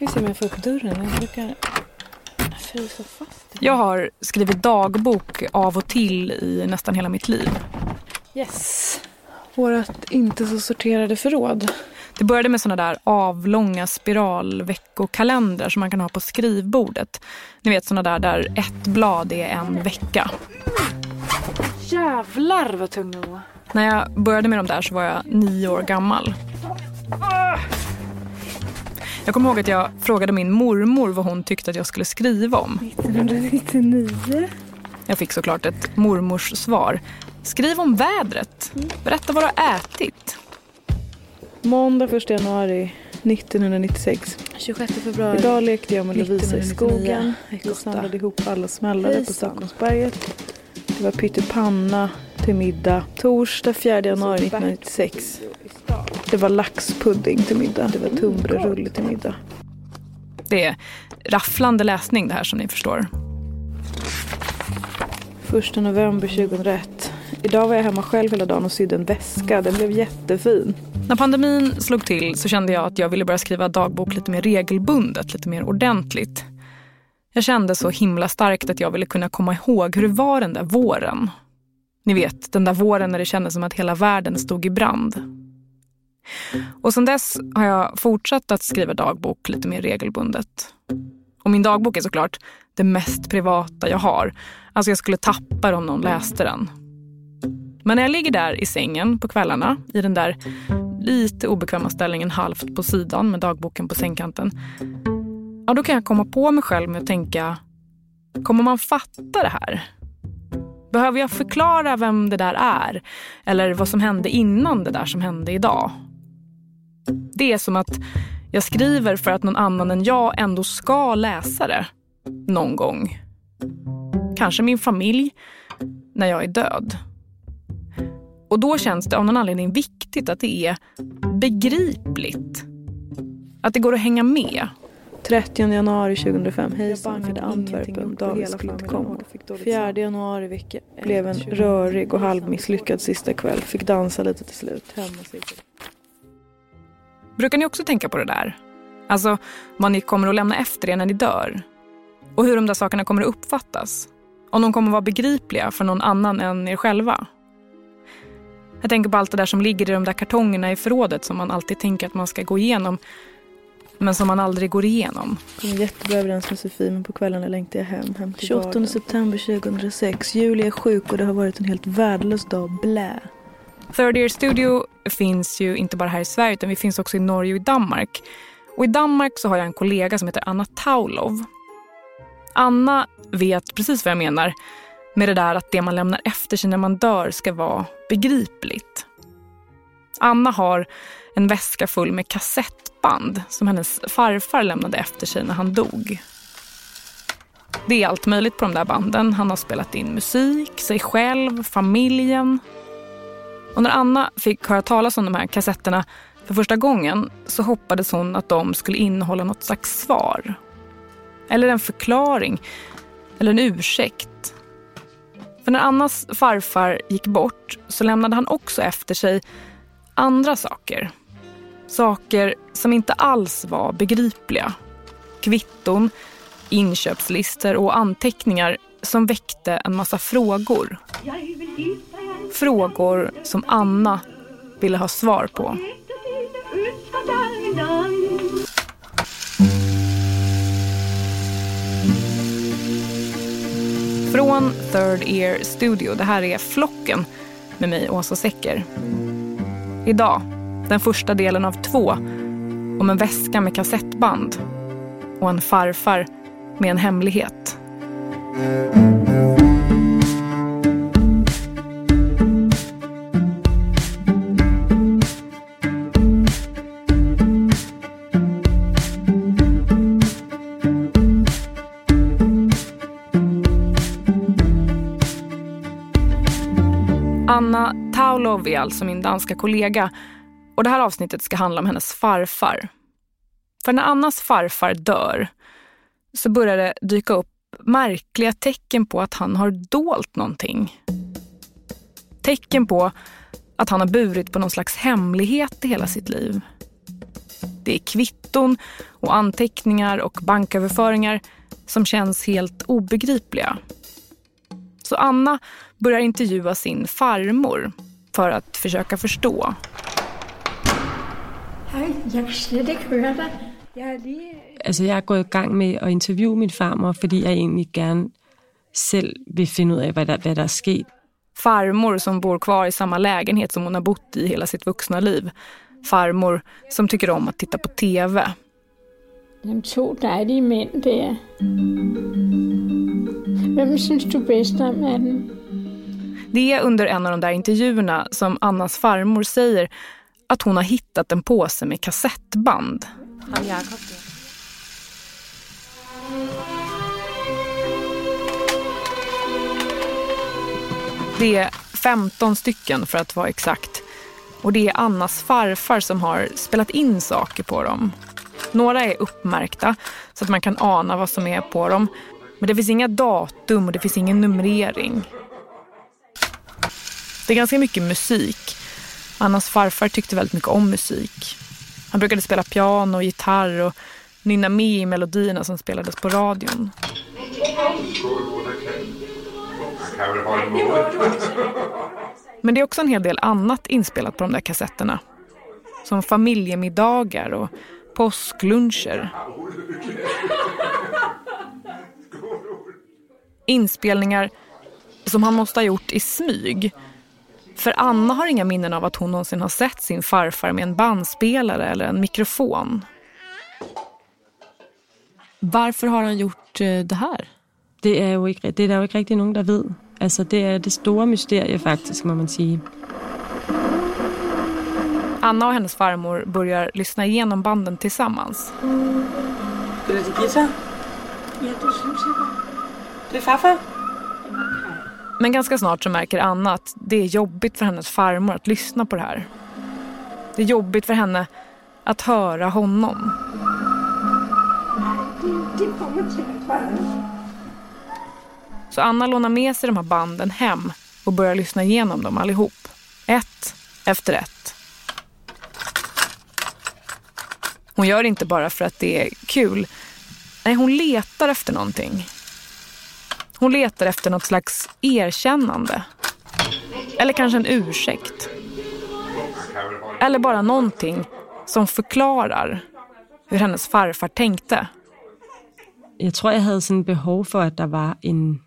Vi ser om jag får upp dörren. Jag brukar frysa fast. Jag har skrivit dagbok av och till i nästan hela mitt liv. Yes. Vårat inte så sorterade förråd. Det började med såna där avlånga spiralveckokalendrar som man kan ha på skrivbordet. Ni vet såna där där ett blad är en vecka. Jävlar vad tung den var. När jag började med de där så var jag nio år gammal. Jag kommer ihåg att jag frågade min mormor vad hon tyckte att jag skulle skriva om. 1999. Jag fick såklart ett mormors svar. Skriv om vädret. Berätta vad du har ätit. Måndag 1 januari 1996. 26 februari. Idag lekte jag med Lovisa i skogen. Vi samlade ihop alla smällare på Stockholmsberget. Det var pyttipanna till middag. Torsdag 4 januari 1996. Det var laxpudding till middag. Det var tunnbrödsrulle till middag. Det är rafflande läsning det här som ni förstår. 1 november 2001. Idag var jag hemma själv hela dagen och sydde en väska. Den blev jättefin. När pandemin slog till så kände jag att jag ville börja skriva dagbok lite mer regelbundet, lite mer ordentligt. Jag kände så himla starkt att jag ville kunna komma ihåg hur det var den där våren. Ni vet, den där våren när det kändes som att hela världen stod i brand. Och sen dess har jag fortsatt att skriva dagbok lite mer regelbundet. Och min dagbok är såklart det mest privata jag har. Alltså jag skulle tappa det om någon läste den. Men när jag ligger där i sängen på kvällarna i den där lite obekväma ställningen halvt på sidan med dagboken på sängkanten. Ja, då kan jag komma på mig själv med att tänka, kommer man fatta det här? Behöver jag förklara vem det där är? Eller vad som hände innan det där som hände idag? Det är som att jag skriver för att någon annan än jag ändå ska läsa det. Någon gång. Kanske min familj, när jag är död. Och då känns det av någon anledning viktigt att det är begripligt. Att det går att hänga med. 30 januari 2005. Hejsan, från Antwerpen. David skulle inte komma. 4 januari vilket blev en rörig och halvmisslyckad sista kväll. Fick dansa lite till slut. Brukar ni också tänka på det där? Alltså vad ni kommer att lämna efter er när ni dör. Och hur de där sakerna kommer att uppfattas. Om de kommer att vara begripliga för någon annan än er själva. Jag tänker på allt det där som ligger i de där kartongerna i förrådet som man alltid tänker att man ska gå igenom. Men som man aldrig går igenom. Jag är jättebra överens med Sofie men på kvällarna längtar jag hem. hem 28 vardagen. september 2006. Julia är sjuk och det har varit en helt värdelös dag. Blä. Third Year Studio finns ju inte bara här i Sverige utan vi finns också i Norge och i Danmark. Och i Danmark så har jag en kollega som heter Anna Taulov. Anna vet precis vad jag menar med det där att det man lämnar efter sig när man dör ska vara begripligt. Anna har en väska full med kassettband som hennes farfar lämnade efter sig när han dog. Det är allt möjligt på de där banden. Han har spelat in musik, sig själv, familjen. Och när Anna fick höra talas om de här kassetterna för första gången så hoppades hon att de skulle innehålla något slags svar. Eller en förklaring. Eller en ursäkt. För när Annas farfar gick bort så lämnade han också efter sig andra saker. Saker som inte alls var begripliga. Kvitton, inköpslistor och anteckningar som väckte en massa frågor. Frågor som Anna ville ha svar på. Från Third Ear Studio. Det här är Flocken med mig, Åsa Secker. Idag, den första delen av två, om en väska med kassettband och en farfar med en hemlighet. Anna Taulov är alltså min danska kollega och det här avsnittet ska handla om hennes farfar. För när Annas farfar dör så börjar det dyka upp märkliga tecken på att han har dolt någonting. Tecken på att han har burit på någon slags hemlighet i hela sitt liv. Det är kvitton och anteckningar och banköverföringar som känns helt obegripliga. Så Anna börjar intervjua sin farmor för att försöka förstå. Hej, jag kan slet inte höra dig. Jag, lige... altså, jeg er gået i gang med at interviewe min farmor, fordi jeg egentlig gerne selv vil finde ud af, hvad der, hvad der er sket. Farmor som bor kvar i samma lägenhet som hon har bott i hela sitt vuxna liv. Farmor som tycker om att titta på TV. De två dejliga män där. Vem syns du bäst om av dem? Det är under en av de där intervjuerna som Annas farmor säger att hon har hittat en påse med kassettband. Det är 15 stycken för att vara exakt. Och det är Annas farfar som har spelat in saker på dem. Några är uppmärkta så att man kan ana vad som är på dem. Men det finns inga datum och det finns ingen numrering. Det är ganska mycket musik. Annas farfar tyckte väldigt mycket om musik. Han brukade spela piano och gitarr och nynna med i melodierna som spelades på radion. Men det är också en hel del annat inspelat på de där kassetterna. Som familjemiddagar och påskluncher. Inspelningar som han måste ha gjort i smyg. För Anna har inga minnen av att hon någonsin har sett sin farfar med en bandspelare eller en mikrofon. Varför har han gjort eh, det här? Det är ju inte, det är ju inte riktigt någon, der vet. Altså, det är det stora mysteriet faktiskt, må man säga. Anna och hennes farmor börjar lyssna igenom banden tillsammans. Är det gitarr? Ja, det syns jag. Det är farfar? Men ganska snart så märker Anna att det är jobbigt för hennes farmor att lyssna på det här. Det är jobbigt för henne att höra honom. Så Anna lånar med sig de här banden hem och börjar lyssna igenom dem allihop. Ett efter ett. Hon gör det inte bara för att det är kul. Nej, hon letar efter någonting. Hon letar efter något slags erkännande. Eller kanske en ursäkt. Eller bara någonting som förklarar hur hennes farfar tänkte. Jag tror jag hade sådan behov för att det var en,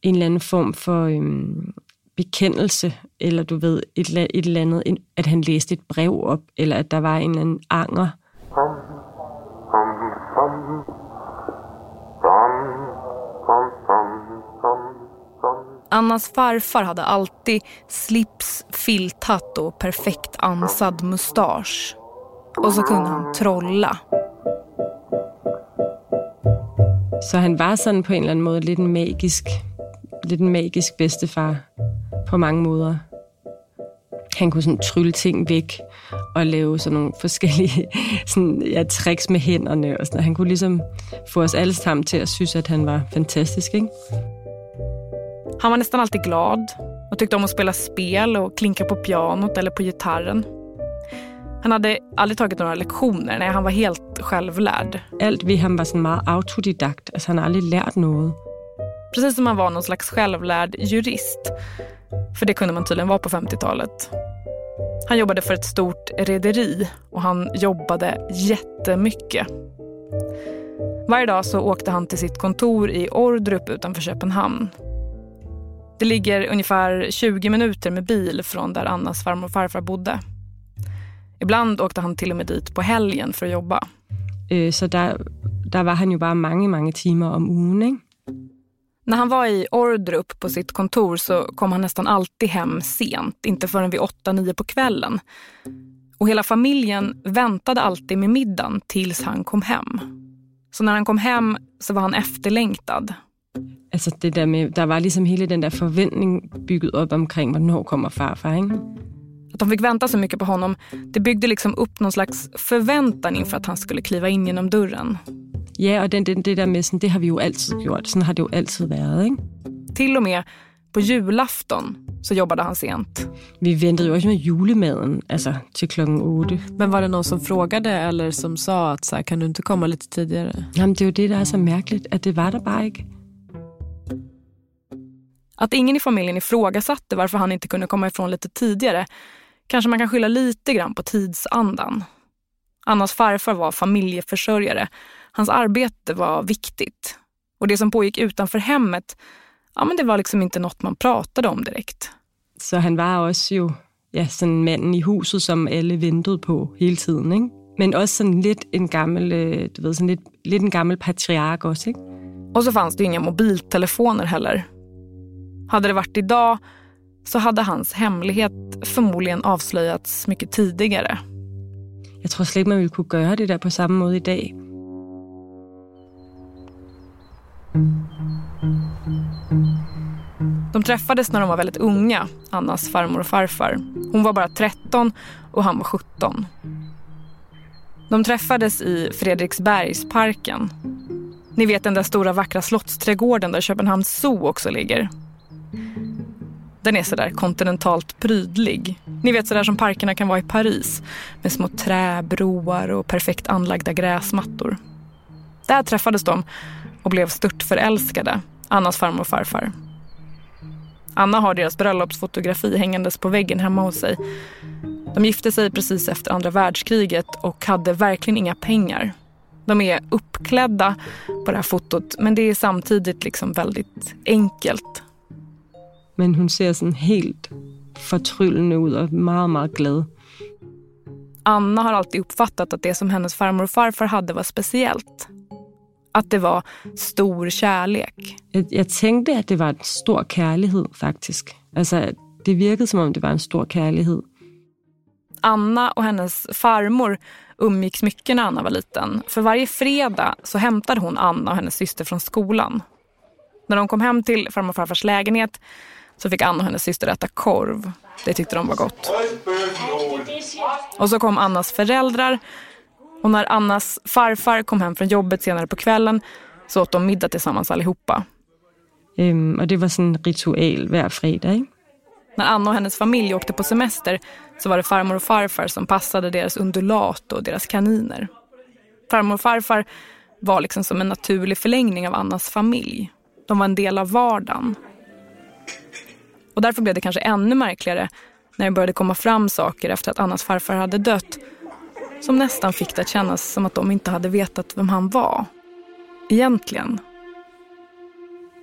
en eller anden form for øhm, bekendelse, eller du ved, et, la- et eller andet, en- at han læste et brev op, eller at der var en eller anden anger. Annas farfar hade alltid slips, filthatt och perfekt ansad mustasch. Och så kunde han trolla. Så han var sådan på en eller anden måde lidt en magisk, lidt en magisk bedstefar på mange måder. Han kunne sådan trylle ting væk og lave sådan nogle forskellige sådan, ja, tricks med hænderne. Og sådan. Han kunne ligesom få os alle sammen til at synes, at han var fantastisk. Ikke? Han var nästan alltid glad och tyckte om att spela spel och klinka på pianot eller på gitarren. Han hade aldrig tagit några lektioner, nej han var helt självlärd. Alt ved ham var meget autodidakt. Altså han har aldrig lært noget. Precis som han var någon slags självlärd jurist. För det kunde man tydligen vara på 50-talet. Han jobbade för ett stort rederi och han jobbade jättemycket. Varje dag så åkte han till sitt kontor i Ordrup utanför Köpenhamn. Det ligger ungefär 20 minuter med bil från där Annas farmor och farfar bodde. Ibland åkte han till och med dit på helgen för att jobba. Øh, Så der, der var han jo bare mange, mange timer om ugen. När han var i Ordrup på sitt kontor så kom han nästan alltid hem sent, inte förrän vid 8-9 på kvällen. Och hela familjen väntade alltid med middagen tills han kom hem. Så när han kom hem så var han efterlängtad. Altså det der med, der var ligesom hele den der forventning bygget op omkring, hvornår kommer farfar, ikke? Att de fick vänta så mycket på honom, det byggde liksom upp någon slags förväntan inför att han skulle kliva in genom dörren. Ja, og den, den, det der med, sådan, det har vi jo altid gjort. Sådan har det jo altid været, ikke? Till och med på julafton så jobbade han sent. Vi väntade ju också med julematen, alltså till klockan åtta. Men var det någon som frågade eller som sa att så här, kan du inte komma lite tidigare? Jamen, det är ju det, der er så märkligt, att det var der bara inte. Att ingen i familjen ifrågasatte varför han inte kunde komma ifrån lite tidigare kanske man kan skylla lite grann på tidsandan. Annas farfar var familjeförsörjare. Hans arbete var viktigt. Och det som pågick utanför hemmet, ja men det var liksom inte något man pratade om direkt. Så han var också ju ja, sådan manden i huset, som alla väntade på hela tiden. Ikke? Men också sådan lidt en gammel, øh, du ved, sådan lidt, lidt en gammel patriark också. Ikke? Och så fanns det ju inga mobiltelefoner heller. Hade det varit idag så hade hans hemlighet förmodligen avslöjats mycket tidigare. Jag tror slet man ville kunne gøre det der på samme måde i dag. De träffades när de var väldigt unga, Annas farmor och farfar. Hon var bara 13 och han var 17. De träffades i Fredriksbergsparken. Ni vet den där stora vackra slottsträdgården där Köpenhamns zoo också ligger. Den är sådär kontinentalt prydlig. Ni vet sådär som parkerna kan vara i Paris. Med små träbroar och perfekt anlagda gräsmattor. Där träffades de och blev störtförälskade, Annas farmor och farfar. Anna har deras bröllopsfotografi hängandes på väggen hemma hos sig. De gifte sig precis efter andra världskriget och hade verkligen inga pengar. De är uppklädda på det här fotot men det är samtidigt liksom väldigt enkelt. Men hon ser sådan helt fortryllende ut och meget, meget glad. Anna har alltid uppfattat att det som hennes farmor och farfar hade var speciellt. Att det var stor kärlek. Jag, jag tänkte att det var en stor kärlighet faktiskt. Alltså, det virkade som om det var en stor kärlighet. Anna och hennes farmor umgicks mycket när Anna var liten. För varje fredag så hämtade hon Anna och hennes syster från skolan. När de kom hem till farmor och farfars lägenhet så fick Anna och hennes syster äta korv. Det tyckte de var gott. Och så kom Annas föräldrar och när Annas farfar kom hem från jobbet senare på kvällen så åt de middag tillsammans allihopa. Um, och det var en ritual varje fredag. När Anna och hennes familj åkte på semester så var det farmor och farfar som passade deras undulat och deras kaniner. Farmor och farfar var liksom som en naturlig förlängning av Annas familj. De var en del av vardagen. Och därför blev det kanske ännu märkligare när det började komma fram saker efter att Annas farfar hade dött som nästan fick det att kännas som att de inte hade vetat vem han var. Egentligen.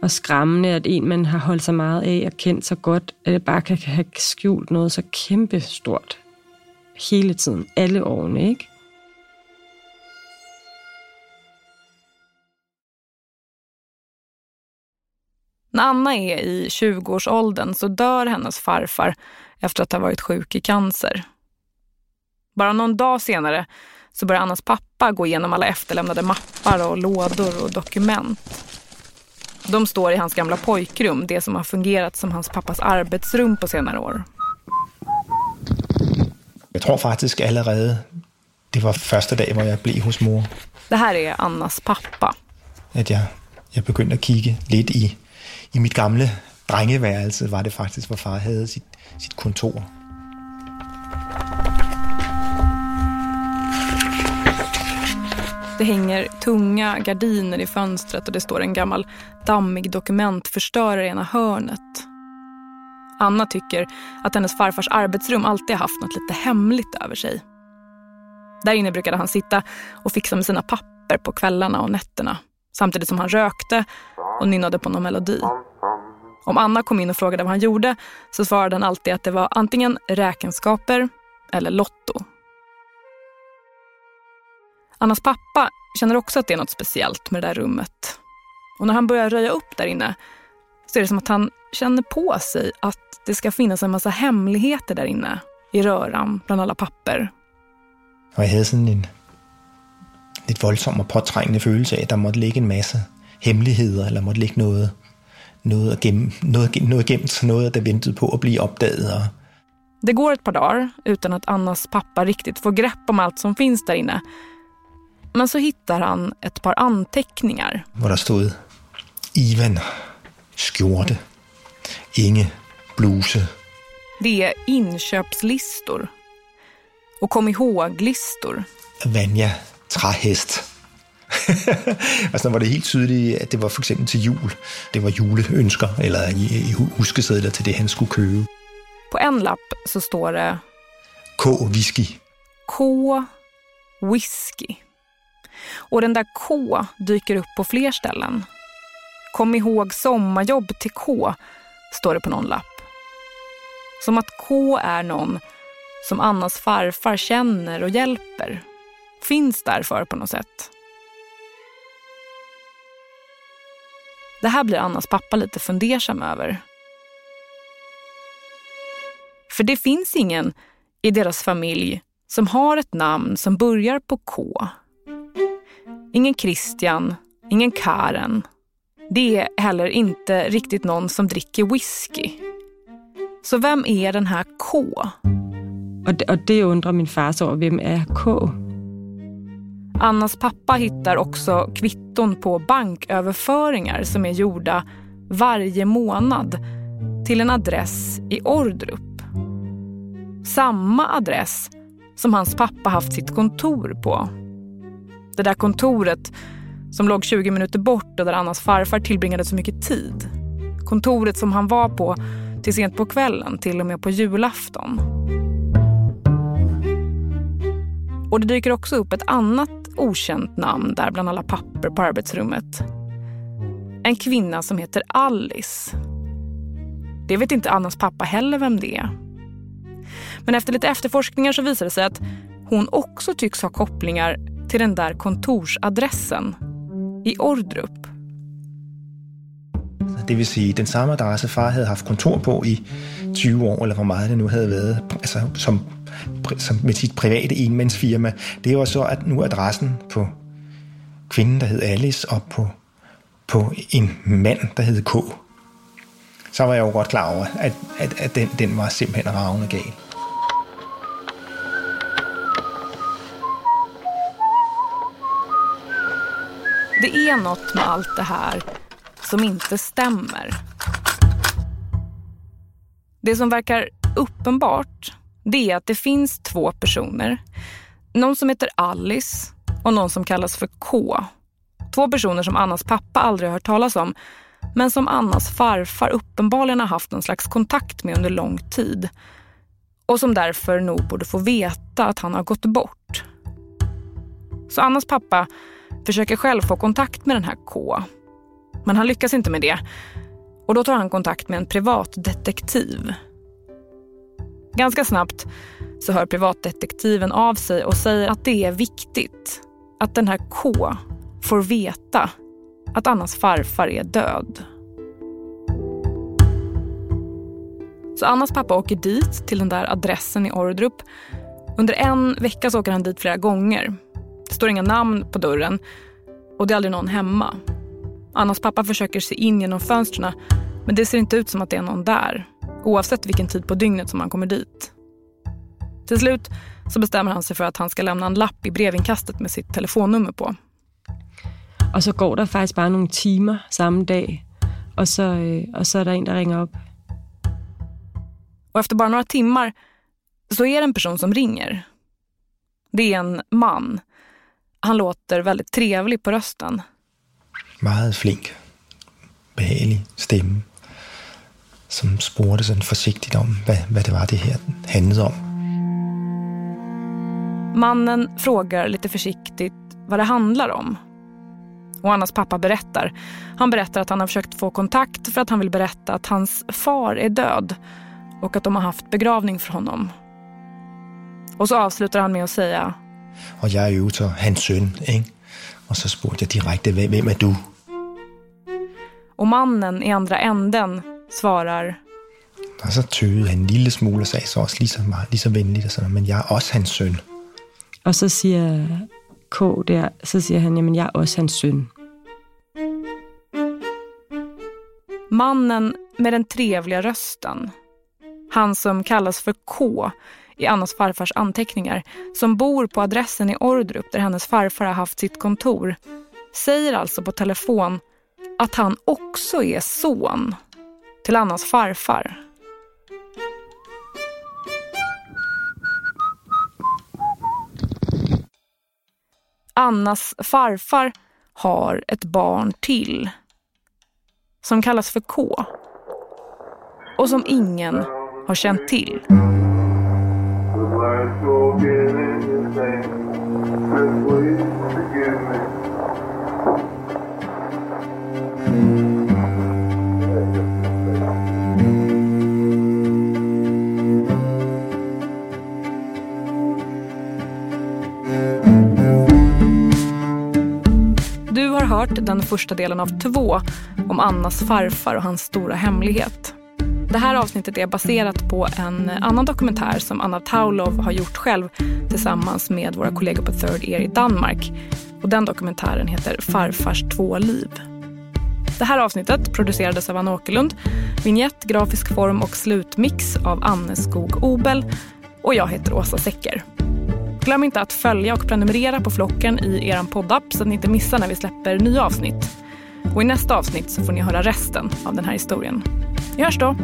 Och skrämmande att en, man har hållit så mycket av och känt så gott att det bara kan ha skjult något så kämpestort hela tiden, alla åren. Inte? När Anna är i 20-årsåldern så dör hennes farfar efter att ha varit sjuk i cancer. Bara någon dag senare så börjar Annas pappa gå igenom alla efterlämnade mappar och lådor och dokument. De står i hans gamla pojkrum, det som har fungerat som hans pappas arbetsrum på senare år. Jag tror faktiskt allerede, det var första dagen hvor jag blev hos mor, Det här är Annas pappa. at jeg, jeg begyndte at kigge lidt i, i mit gamle drengeværelse, var det faktisk, hvor far havde sit, sit kontor. Det hänger tunga gardiner i fönstret och det står en gammal dammig dokumentförstörare i ena hörnet. Anna tycker att hennes farfars arbetsrum alltid har haft något lite hemligt över sig. Där inne brukade han sitta och fixa med sina papper på kvällarna och nätterna samtidigt som han rökte och nynnade på någon melodi. Om Anna kom in och frågade vad han gjorde så svarade han alltid att det var antingen räkenskaper eller lotto. Annas pappa känner också att det är något speciellt med det där rummet. Och när han börjar röja upp där inne så är det som att han känner på sig att det ska finnas en massa hemligheter där inne i röran bland alla papper. Jag hade havde sådan en lite våldsam och påträngande känsla att det måste måtte en massa hemligheter. eller måste ligga något noget, at gemme, noget, noget gemt, noget, der ventede på at blive opdaget. Og Det går ett par dagar utan att Annas pappa riktigt får grepp om allt som finns där inne. Men så hittar han ett par anteckningar. hvor der stod Ivan, skjorte, Inge, bluse. Det är inköpslistor och kom ihåg-listor. Vanja træhest. altså, var det helt tydeligt, at det var for eksempel til jul. Det var juleønsker eller huskesedler til det, han skulle købe. På en lapp så står det K. Whisky. K. Whisky. Och den där K dyker upp på fler ställen. Kom ihåg sommarjobb till K, står det på någon lapp. Som att K är någon som Annas farfar känner och hjälper. Finns därför på något sätt. Det här blir Annas pappa lite fundersam över. För det finns ingen i deras familj som har ett namn som börjar på K. Ingen Christian, ingen Karen. Det är heller inte riktigt någon som dricker whisky. Så vem är den här K? Och det, och det undrar min far så, vem är K? Annas pappa hittar också kvitton på banköverföringar som är gjorda varje månad till en adress i Ordrup. Samma adress som hans pappa haft sitt kontor på. Det där kontoret som låg 20 minuter bort och där Annas farfar tillbringade så mycket tid. Kontoret som han var på till sent på kvällen, till och med på julafton. Och det dyker också upp ett annat okänt namn där bland alla papper på arbetsrummet. En kvinna som heter Alice. Det vet inte Annas pappa heller vem det är. Men efter lite efterforskningar så visar det sig att hon också tycks ha kopplingar till den där kontorsadressen i Ordrup. Det vill säga den samma adress far hade haft kontor på i 20 år, eller hur mycket det nu hade varit, alltså, som, som med sitt privata enmansfirma. Det var så att nu adressen på kvinden, der hed Alice, och på, på en man, der hed K. Så var jag jo godt klar over, at, at, at den, den var simpelthen ravende gal. Det är något med allt det här som inte stämmer. Det som verkar uppenbart det är att det finns två personer. Någon som heter Alice och någon som kallas för K. Två personer som Annas pappa aldrig har hört talas om men som Annas farfar uppenbarligen har haft någon slags kontakt med under lång tid och som därför nog borde få veta att han har gått bort. Så Annas pappa försöker själv få kontakt med den här K. Men han lyckas inte med det. Och då tar han kontakt med en privatdetektiv. Ganska snabbt så hör privatdetektiven av sig och säger att det är viktigt att den här K får veta att Annas farfar är död. Så Annas pappa åker dit, till den där adressen i Ordrup. Under en vecka så åker han dit flera gånger. Det står inga namn på dörren och det är aldrig någon hemma. Annas pappa försöker se in genom fönstren men det ser inte ut som att det är någon där. Oavsett vilken tid på dygnet som han kommer dit. Till slut så bestämmer han sig för att han ska lämna en lapp i brevinkastet med sitt telefonnummer på. Och så går det faktiskt bara några timmar samma dag och så, øh, och så är det en som ringer upp. Och efter bara några timmar så är det en person som ringer. Det är en man. Han låter väldigt trevlig på rösten. Meget flink, behaglig stemme, som spurgte sådan försiktigt om, vad, vad det var det här handlade om. Mannen frågar lite försiktigt vad det handlar om. Och Annas pappa berättar. Han berättar att han har försökt få kontakt för att han vill berätta att hans far är död och att de har haft begravning för honom. Och så avslutar han med att säga Och jag är ju så hans son, inte? Och så frågade jag direkt, vem är du? Och mannen i andra änden svarar Och så tøvede han en lille smule och sa så också lige så, meget, lige så venligt, og sådan, men jag är också hans son. Och så säger K där, så säger han, jamen jag är också hans son. Mannen med den trevliga rösten. Han som kallas för K i Annas farfars anteckningar, som bor på adressen i Ordrup där hennes farfar har haft sitt kontor, säger alltså på telefon att han också är son till Annas farfar. Annas farfar har ett barn till som kallas för K och som ingen har känt till. Mm. Hört den första delen av två om Annas farfar och hans stora hemlighet. Det här avsnittet är baserat på en annan dokumentär som Anna Taulov har gjort själv tillsammans med våra kollegor på Third Ear i Danmark. Och den dokumentären heter Farfars två liv. Det här avsnittet producerades av Anna Åkerlund. Vignett, grafisk form och slutmix av Anne Skog Obel. Och jag heter Åsa Secker. Glöm inte att följa och prenumerera på Flocken i er poddapp så att ni inte missar när vi släpper nya avsnitt. Och i nästa avsnitt så får ni höra resten av den här historien. Vi hörs då!